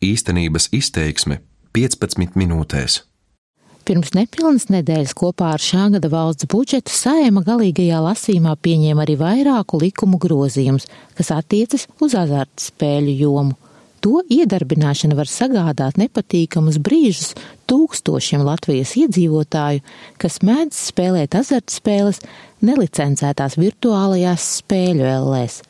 Īstenības izteiksme 15 minūtēs. Pirms nepilnas nedēļas kopā ar šā gada valsts budžetu saima galīgajā lasīmā pieņēma arī vairāku likumu grozījumus, kas attiecas uz azartspēļu jomu. To iedarbināšana var sagādāt nepatīkamus brīžus tūkstošiem Latvijas iedzīvotāju, kas mēdz spēlēt azartspēles nelicencētās virtuālajās spēļu ellēs.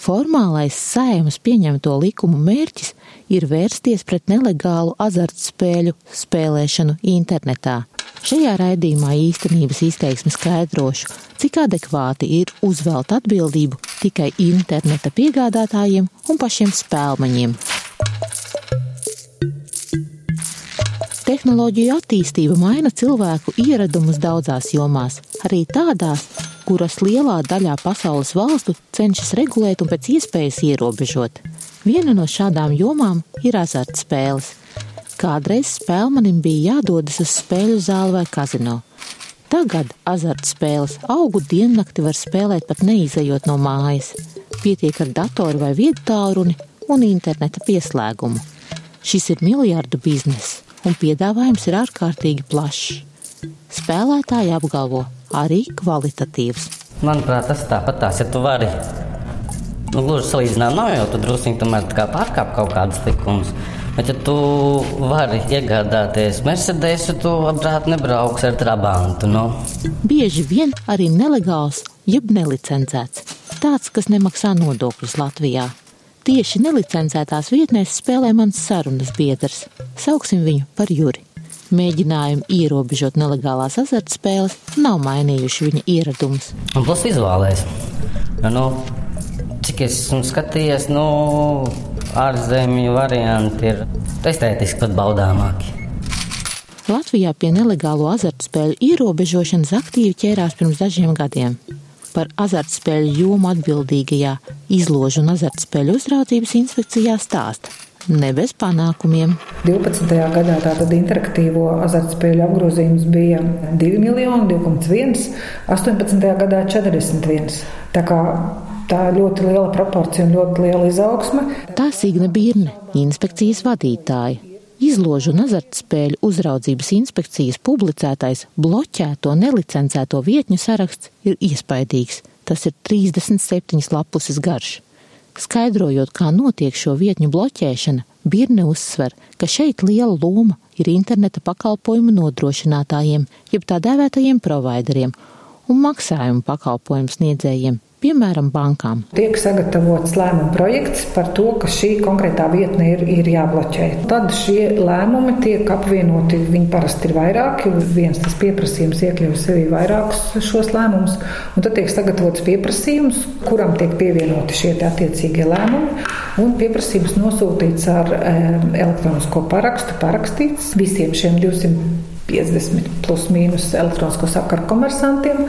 Formālais saimas pieņemto likumu mērķis ir vērsties pret nelegālu azartspēļu spēlēšanu internetā. Šajā raidījumā īstenības izteiksmi skaidrošu, cik adekvāti ir uzvelt atbildību tikai interneta piegādātājiem un pašiem spēlmaņiem. Tehnoloģiju attīstība maina cilvēku ieradumus daudzās jomās, arī tādās, kuras lielā daļā pasaules valstu cenšas regulēt un pēc iespējas ierobežot. Viena no šādām jomām ir azartspēles. Kādreiz spēlmanim bija jādodas uz spēļu zāli vai kazino. Tagad azartspēles augu diennakti var spēlēt pat neizejot no mājas. Pietiek ar datoru vai vietu tālruni un interneta pieslēgumu. Šis ir miljardu bizness, un piedāvājums ir ārkārtīgi plašs. Spēlētāji apgalvo, arī kvalitatīvs. Manuprāt, tas tāpat tās, ja tu vari. Nu, gluži salīdzināt, nav jau tu druskuļi tomēr pārkāpt kaut kādas likumus. Bet, ja tu vari iegādāties Mercedes, tu labprāt nebrauks ar trabantu. No? Nu. Bieži vien arī nelegāls, jeb nelicencēts. Tāds, kas nemaksā nodokļus Latvijā. Tieši nelicencētās vietnēs spēlē mans sarunas biedrs. Sauksim viņu par Juri. Mēģinājumi ierobežot nelegālās azartspēles nav mainījuši viņa ieradumus. Un plus izvēlēs. Nu, cik es esmu skatījies, nu, ārzemju varianti ir estētiski pat baudāmāki. Latvijā pie nelegālo azartspēļu ierobežošanas aktīvi ķērās pirms dažiem gadiem. Par azartspēļu jomu atbildīgajā izložu un azartspēļu uzraudzības inspekcijā stāsta ne bez panākumiem. 12. gadā tātad interaktīvo azartspēļu apgrozījums bija 2 miljoni, 2,1, 18. gadā 41. Tā kā tā ļoti liela proporcija un ļoti liela izaugsme. Tā Signa Birne, inspekcijas vadītāja. Izložu un azartspēļu uzraudzības inspekcijas publicētais bloķēto nelicencēto vietņu saraksts ir iespaidīgs. Tas ir 37 lapuses garš. Skaidrojot, kā notiek šo vietņu bloķēšana, Birne uzsver, ka šeit liela loma ir interneta pakalpojumu nodrošinātājiem, jeb tā dēvētajiem provideriem un maksājumu pakalpojumu sniedzējiem, piemēram, bankām. Tiek sagatavots lēmuma projekts par to, ka šī konkrētā vietne ir, ir jābloķē. Tad šie lēmumi tiek apvienoti. Viņi parasti ir vairāki. Viens tas pieprasījums iekļauj sevī vairākus šos lēmumus, un tad tiek sagatavots pieprasījums, kuram tiek pievienoti šie attiecīgie lēmumi. Un pieprasījums nosūtīts ar e, elektronisko parakstu, parakstīts visiem šiem 250 plus mīnus elektronisko sakaru komersantiem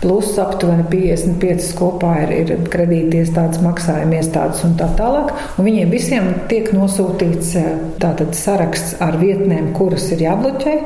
plus aptuveni 55 kopā ir, ir kredītiestādes, maksājuma iestādes un tā tālāk. Un viņiem visiem tiek nosūtīts eh, tātad saraksts ar vietnēm, kuras ir jābloķē,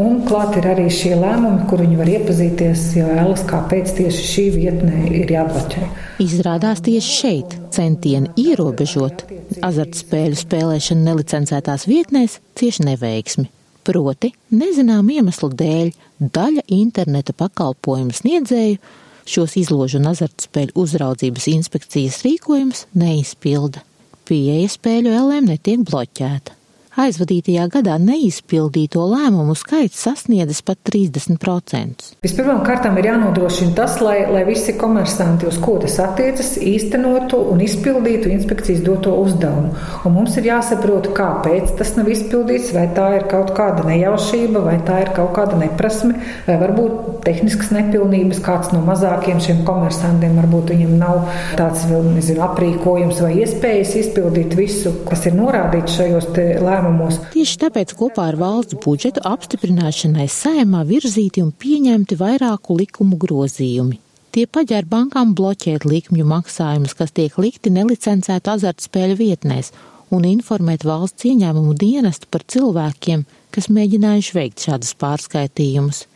un klāt ir arī šie lēmumi, kur viņi var iepazīties, ja vēlas, kāpēc tieši šī vietnē ir jābloķē. Izrādās tieši šeit centieni ierobežot azartspēļu spēlēšanu nelicencētās vietnēs cieši neveiksmi. Proti, nezinām iemeslu dēļ daļa interneta pakalpojumu sniedzēju šos izložu un azartspēļu uzraudzības inspekcijas rīkojumus neizpilda. Pieeja spēļu ellēm netiek bloķēta aizvadītajā gadā neizpildīto lēmumu skaits sasniedzis pat 30%. Vispirmkārt, ir jānodrošina tas, lai, lai visi komersanti, uz ko tas attiecas, īstenotu un izpildītu inspekcijas doto uzdevumu. Un mums ir jāsaprot, kāpēc tas nav izpildīts, vai tā ir kaut kāda nejaušība, vai tā ir kaut kāda neprasme, vai varbūt tehniskas nepilnības, kāds no mazākiem šiem komersantiem varbūt viņam nav tāds nezinu, aprīkojums vai iespējas izpildīt visu, kas ir norādīts šajos lēmumos lēmumos. Tieši tāpēc kopā ar valsts budžetu apstiprināšanai saimā virzīti un pieņemti vairāku likumu grozījumi. Tie paģēra bankām bloķēt likmju maksājumus, kas tiek likti nelicencētu azartspēļu vietnēs, un informēt valsts ieņēmumu dienestu par cilvēkiem, kas mēģinājuši veikt šādus pārskaitījumus.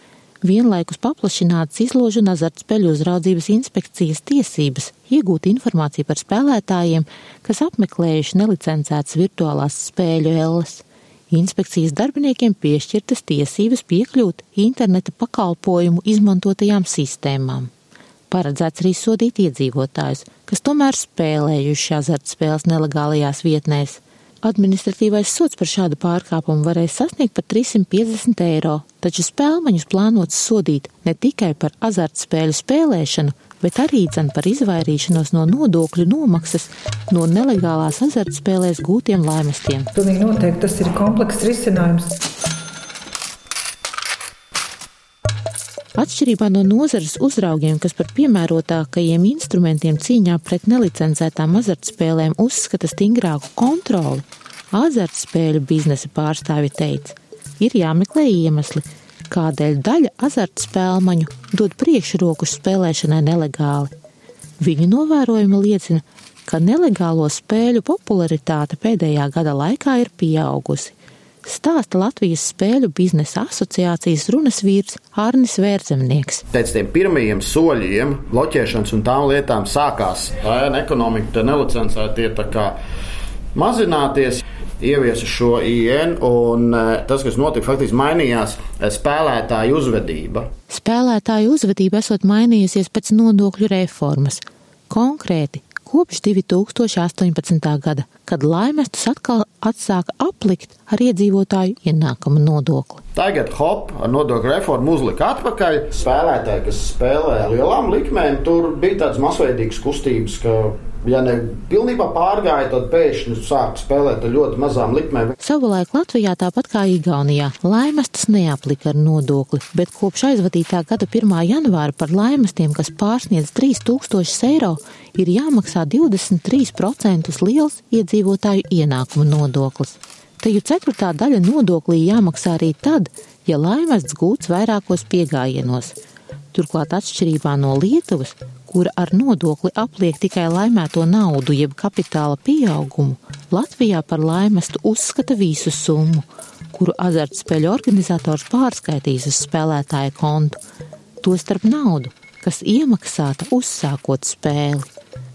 Vienlaikus paplašinātas izložu un azartspēļu uzraudzības inspekcijas tiesības iegūt informāciju par spēlētājiem, kas apmeklējuši nelicencētas virtuālās spēļu elles. Inspekcijas darbiniekiem piešķirtas tiesības piekļūt interneta pakalpojumu izmantotajām sistēmām. Paredzēts arī sodīt iedzīvotājus, kas tomēr spēlējuši azartspēles nelegālajās vietnēs. Administratīvais sots par šādu pārkāpumu varēs sasniegt pat 350 eiro, taču spēlmaņus plānots sodīt ne tikai par azartspēļu spēlēšanu, bet arī dzen par izvairīšanos no nodokļu nomaksas no nelegālās azartspēlēs gūtiem laimestiem. Pilnīgi noteikti tas ir komplekss risinājums. Atšķirībā no nozares uzraugiem, kas par piemērotākajiem instrumentiem cīņā pret nelicencētām azartspēlēm uzskata stingrāku kontroli, azartspēļu biznesa pārstāvi teica, ir jāmeklē iemesli, kādēļ daļa azartspēlmaņu dod priekšroku spēlēšanai nelegāli. Viņu novērojumi liecina, ka nelegālo spēļu popularitāte pēdējā gada laikā ir pieaugusi stāsta Latvijas spēļu biznesa asociācijas runas vīrs Arnis Vērzemnieks. Pēc tiem pirmajiem soļiem, bloķēšanas un tām lietām sākās ēna ekonomika, nelicencēti ir mazināties. Ieviesa šo IN, un e, tas, kas notika, faktiski mainījās e, spēlētāju uzvedība. Spēlētāju uzvedība esot mainījusies pēc nodokļu reformas. Konkrēti, kopš 2018. gada, kad laimestus atkal atsāka aplikt ar iedzīvotāju ienākumu nodokli. Tagad hop ar nodokļu reformu uzlika atpakaļ. Spēlētāji, kas spēlē lielām likmēm, tur bija tāds masveidīgs kustības, ka ja ne pilnībā pārgāja, tad pēkšņi sāk spēlēt ar ļoti mazām likmēm. Savulaik Latvijā, tāpat kā Igaunijā, laimestas neaplika ar nodokli, bet kopš aizvadītā gada 1. janvāra par laimestiem, kas pārsniedz 3000 eiro, ir jāmaksā 23% liels iedzīvotāju ienākumu nodoklis. Teju ceturtā daļa nodoklī jāmaksā arī tad, ja laimests gūts vairākos piegājienos. Turklāt, atšķirībā no Lietuvas, kura ar nodokli apliek tikai laimēto naudu jeb kapitāla pieaugumu, Latvijā par laimestu uzskata visu summu, kuru azartspēļu organizators pārskaitīs uz spēlētāja kontu, tostarp naudu, kas iemaksāta uzsākot spēli.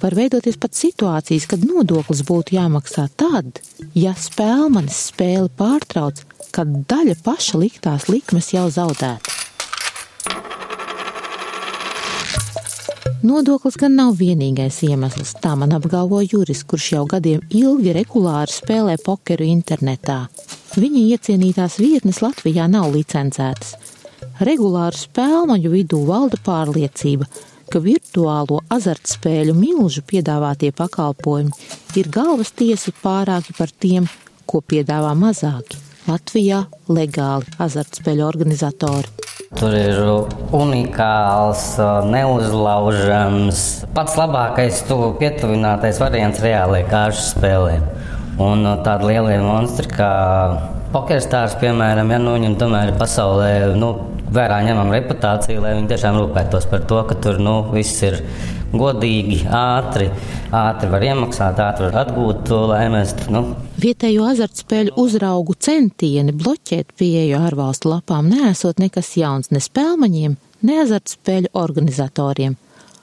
Var veidoties pat situācijas, kad nodoklis būtu jāmaksā tad, ja spēlmanis spēli pārtrauc, kad daļa paša liktās likmes jau zaudēta. Nodoklis gan nav vienīgais iemesls, tā man apgalvo Juris, kurš jau gadiem ilgi regulāri spēlē pokeru internetā. Viņa iecienītās vietnes Latvijā nav licencētas. Regulāru spēlmaņu vidū valda pārliecība, ka virtuālo azartspēļu milžu piedāvātie pakalpojumi ir galvas tiesa pārāki par tiem, ko piedāvā mazāki. Latvijā legāli azartspēļu organizatori. Tur ir unikāls, neuzlaužams, pats labākais, tuvu pietuvinātais variants reālajai kāršu spēlēm. Un tādi lielie monstri kā pokerstārs, piemēram, ja nu, viņam tomēr ir pasaulē nu, vērā ņemama reputācija, lai viņi tiešām rūpētos par to, ka tur nu, viss ir godīgi, ātri, ātri var iemaksāt, ātri var atgūt to laimēst. Nu. Vietējo azartspēļu uzraugu centieni bloķēt pieeju ārvalstu lapām nesot nekas jauns ne spēlmaņiem, ne azartspēļu organizatoriem.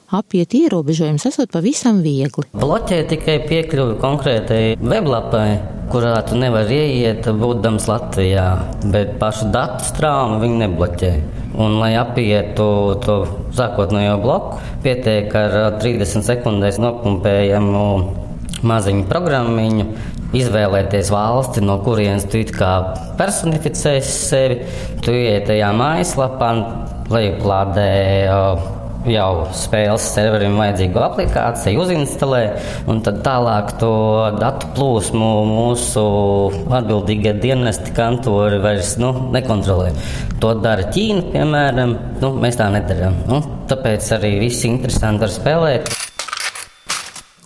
Apiet ierobežojumus esot pavisam viegli. Bloķē tikai piekļuvi konkrētai weblapai, kurā tu nevari ieiet, būdams Latvijā, bet pašu datu strāmu viņi nebloķē. Un, lai apietu to sākotnējo bloku, pietiek ar 30 sekundēs nopumpējamu maziņu programmiņu, izvēlēties valsti, no kurienes tu personificēsi sevi. Tu ienāc tajā mājaslapā, lejuplādē jau spēles serverim vajadzīgo aplikāciju, uzinstalē, un tad tālāk to datu plūsmu mūsu atbildīgie dienesti kantori vairs nu, nekontrolē. To dara Ķīna, piemēram. Nu, mēs tā nedarām. Nu, tāpēc arī viss interesanti var spēlēt.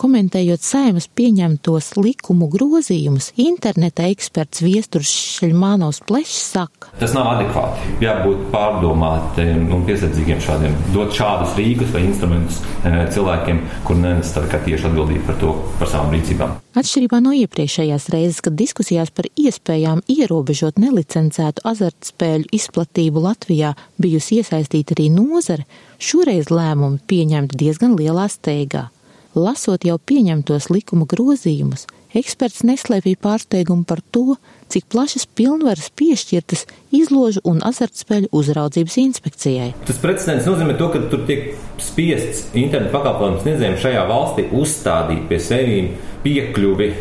Komentējot saimas pieņemtos likumu grozījumus, interneta eksperts Viesturs Šeļmānos Plešs saka, tas nav adekvāti. Jābūt pārdomātiem un piesardzīgiem šādiem, dot šādus rīkus vai instrumentus eh, cilvēkiem, kur nenes tieši atbildību par to, par savām rīcībām. Atšķirībā no iepriekšējās reizes, kad diskusijās par iespējām ierobežot nelicencētu azartspēļu izplatību Latvijā bijusi iesaistīta arī nozare, šoreiz lēmumi pieņemti diezgan lielā steigā. Lasot jau pieņemtos likuma grozījumus, eksperts neslēpīja pārsteigumu par to, cik plašas pilnvaras piešķirtas izložu un azartspēļu uzraudzības inspekcijai. Tas precedents nozīmē to, ka tur tiek spiests internetu pakalpojumu sniedzējiem šajā valstī uzstādīt pie sevīm piekļuvi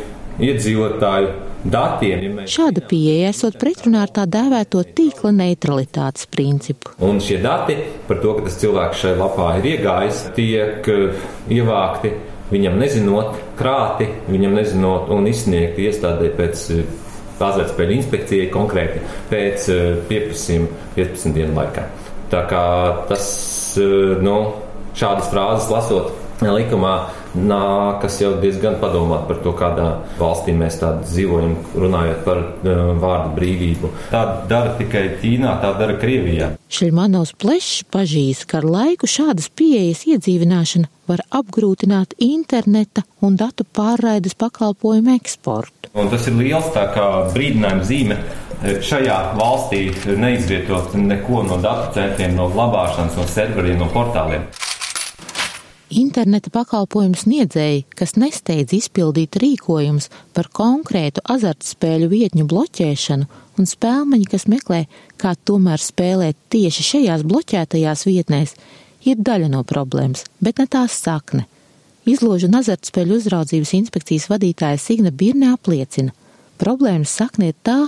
iedzīvotāju datiem. Ja Šāda pieeja esot pretrunā ar tā dēvēto tīkla neutralitātes principu. Un šie dati par to, ka tas cilvēks šai lapā ir iegājis, tiek eh, ievākti viņam nezinot, krāti, viņam nezinot un izsniegti iestādē pēc eh, azartspēļu inspekcijai konkrēti pēc eh, pieprasījuma 15 dienu laikā. Tā kā tas, nu, šādas frāzes lasot likumā, nākas jau diezgan padomāt par to, kādā valstī mēs dzīvojam, runājot par uh, vārdu brīvību. Tā dara tikai Ķīnā, tā dara Krievijā. Šļmanovs plešs pažīs, ka ar laiku šādas pieejas iedzīvināšana var apgrūtināt interneta un datu pārraides pakalpojumu eksportu. Un tas ir liels brīdinājums zīme šajā valstī neizvietot neko no datu centriem, no glabāšanas, no serveriem, no portāliem. Interneta pakalpojumu sniedzēji, kas nesteidz izpildīt rīkojumus par konkrētu azartspēļu vietņu bloķēšanu, un spēlmeņi, kas meklē, kā tomēr spēlēt tieši šajās bloķētajās vietnēs, ir daļa no problēmas, bet ne tās sakne. Izložu un azartspēļu uzraudzības inspekcijas vadītāja Signa Birne apliecina, problēmas sakne ir tā,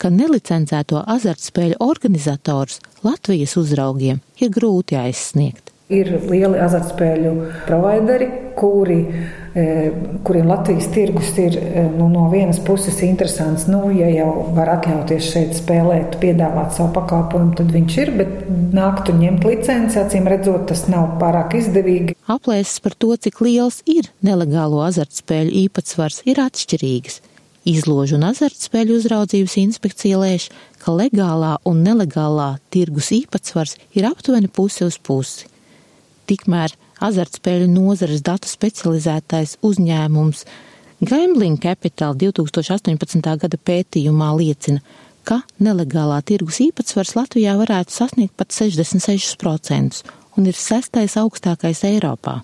ka nelicencēto azartspēļu organizatorus Latvijas uzraugiem ir grūti aizsniegt. Ir lieli azartspēļu provideri, kuri, e, kuriem Latvijas tirgus ir e, nu, no vienas puses interesants. Nu, ja jau var atļauties šeit spēlēt, piedāvāt savu pakalpojumu, tad viņš ir, bet nāktu ņemt licenci, acīm redzot, tas nav pārāk izdevīgi. Aplēses par to, cik liels ir nelegālo azartspēļu īpatsvars, ir atšķirīgas. Izložu un azartspēļu uzraudzības inspekcija lēš, ka legālā un nelegālā tirgus īpatsvars ir aptuveni pusi uz pusi. Tikmēr azartspēļu nozares datu specializētais uzņēmums Gambling Capital 2018. gada pētījumā liecina, ka nelegālā tirgus īpatsvars Latvijā varētu sasniegt pat 66% un ir sestais augstākais Eiropā.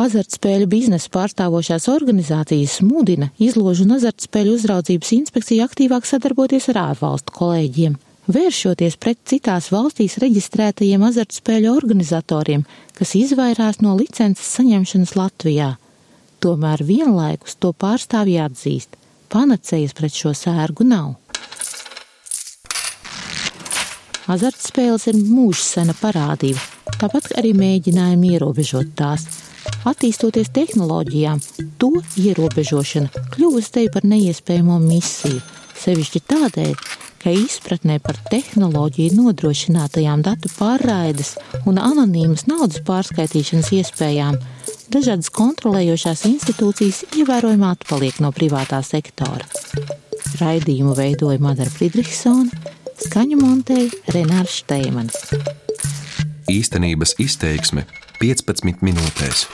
Azartspēļu biznesa pārstāvošās organizācijas mudina izložu un azartspēļu uzraudzības inspekciju aktīvāk sadarboties ar ārvalstu kolēģiem vēršoties pret citās valstīs reģistrētajiem azartspēļu organizatoriem, kas izvairās no licences saņemšanas Latvijā. Tomēr vienlaikus to pārstāvji atzīst, panacējas pret šo sērgu nav. Azartspēles ir mūžsena parādība, tāpat arī mēģinājumi ierobežot tās. Attīstoties tehnoloģijām, to ierobežošana kļuvusi te par neiespējamo misiju, sevišķi tādēļ, ka izpratnē par tehnoloģiju nodrošinātajām datu pārraides un anonīmas naudas pārskaitīšanas iespējām dažādas kontrolējošās institūcijas ievērojami atpaliek no privātā sektora. Raidījumu veidoja Madara Friedrichsone, skaņu montēja Renārs Šteimanis. Īstenības izteiksme 15 minūtēs.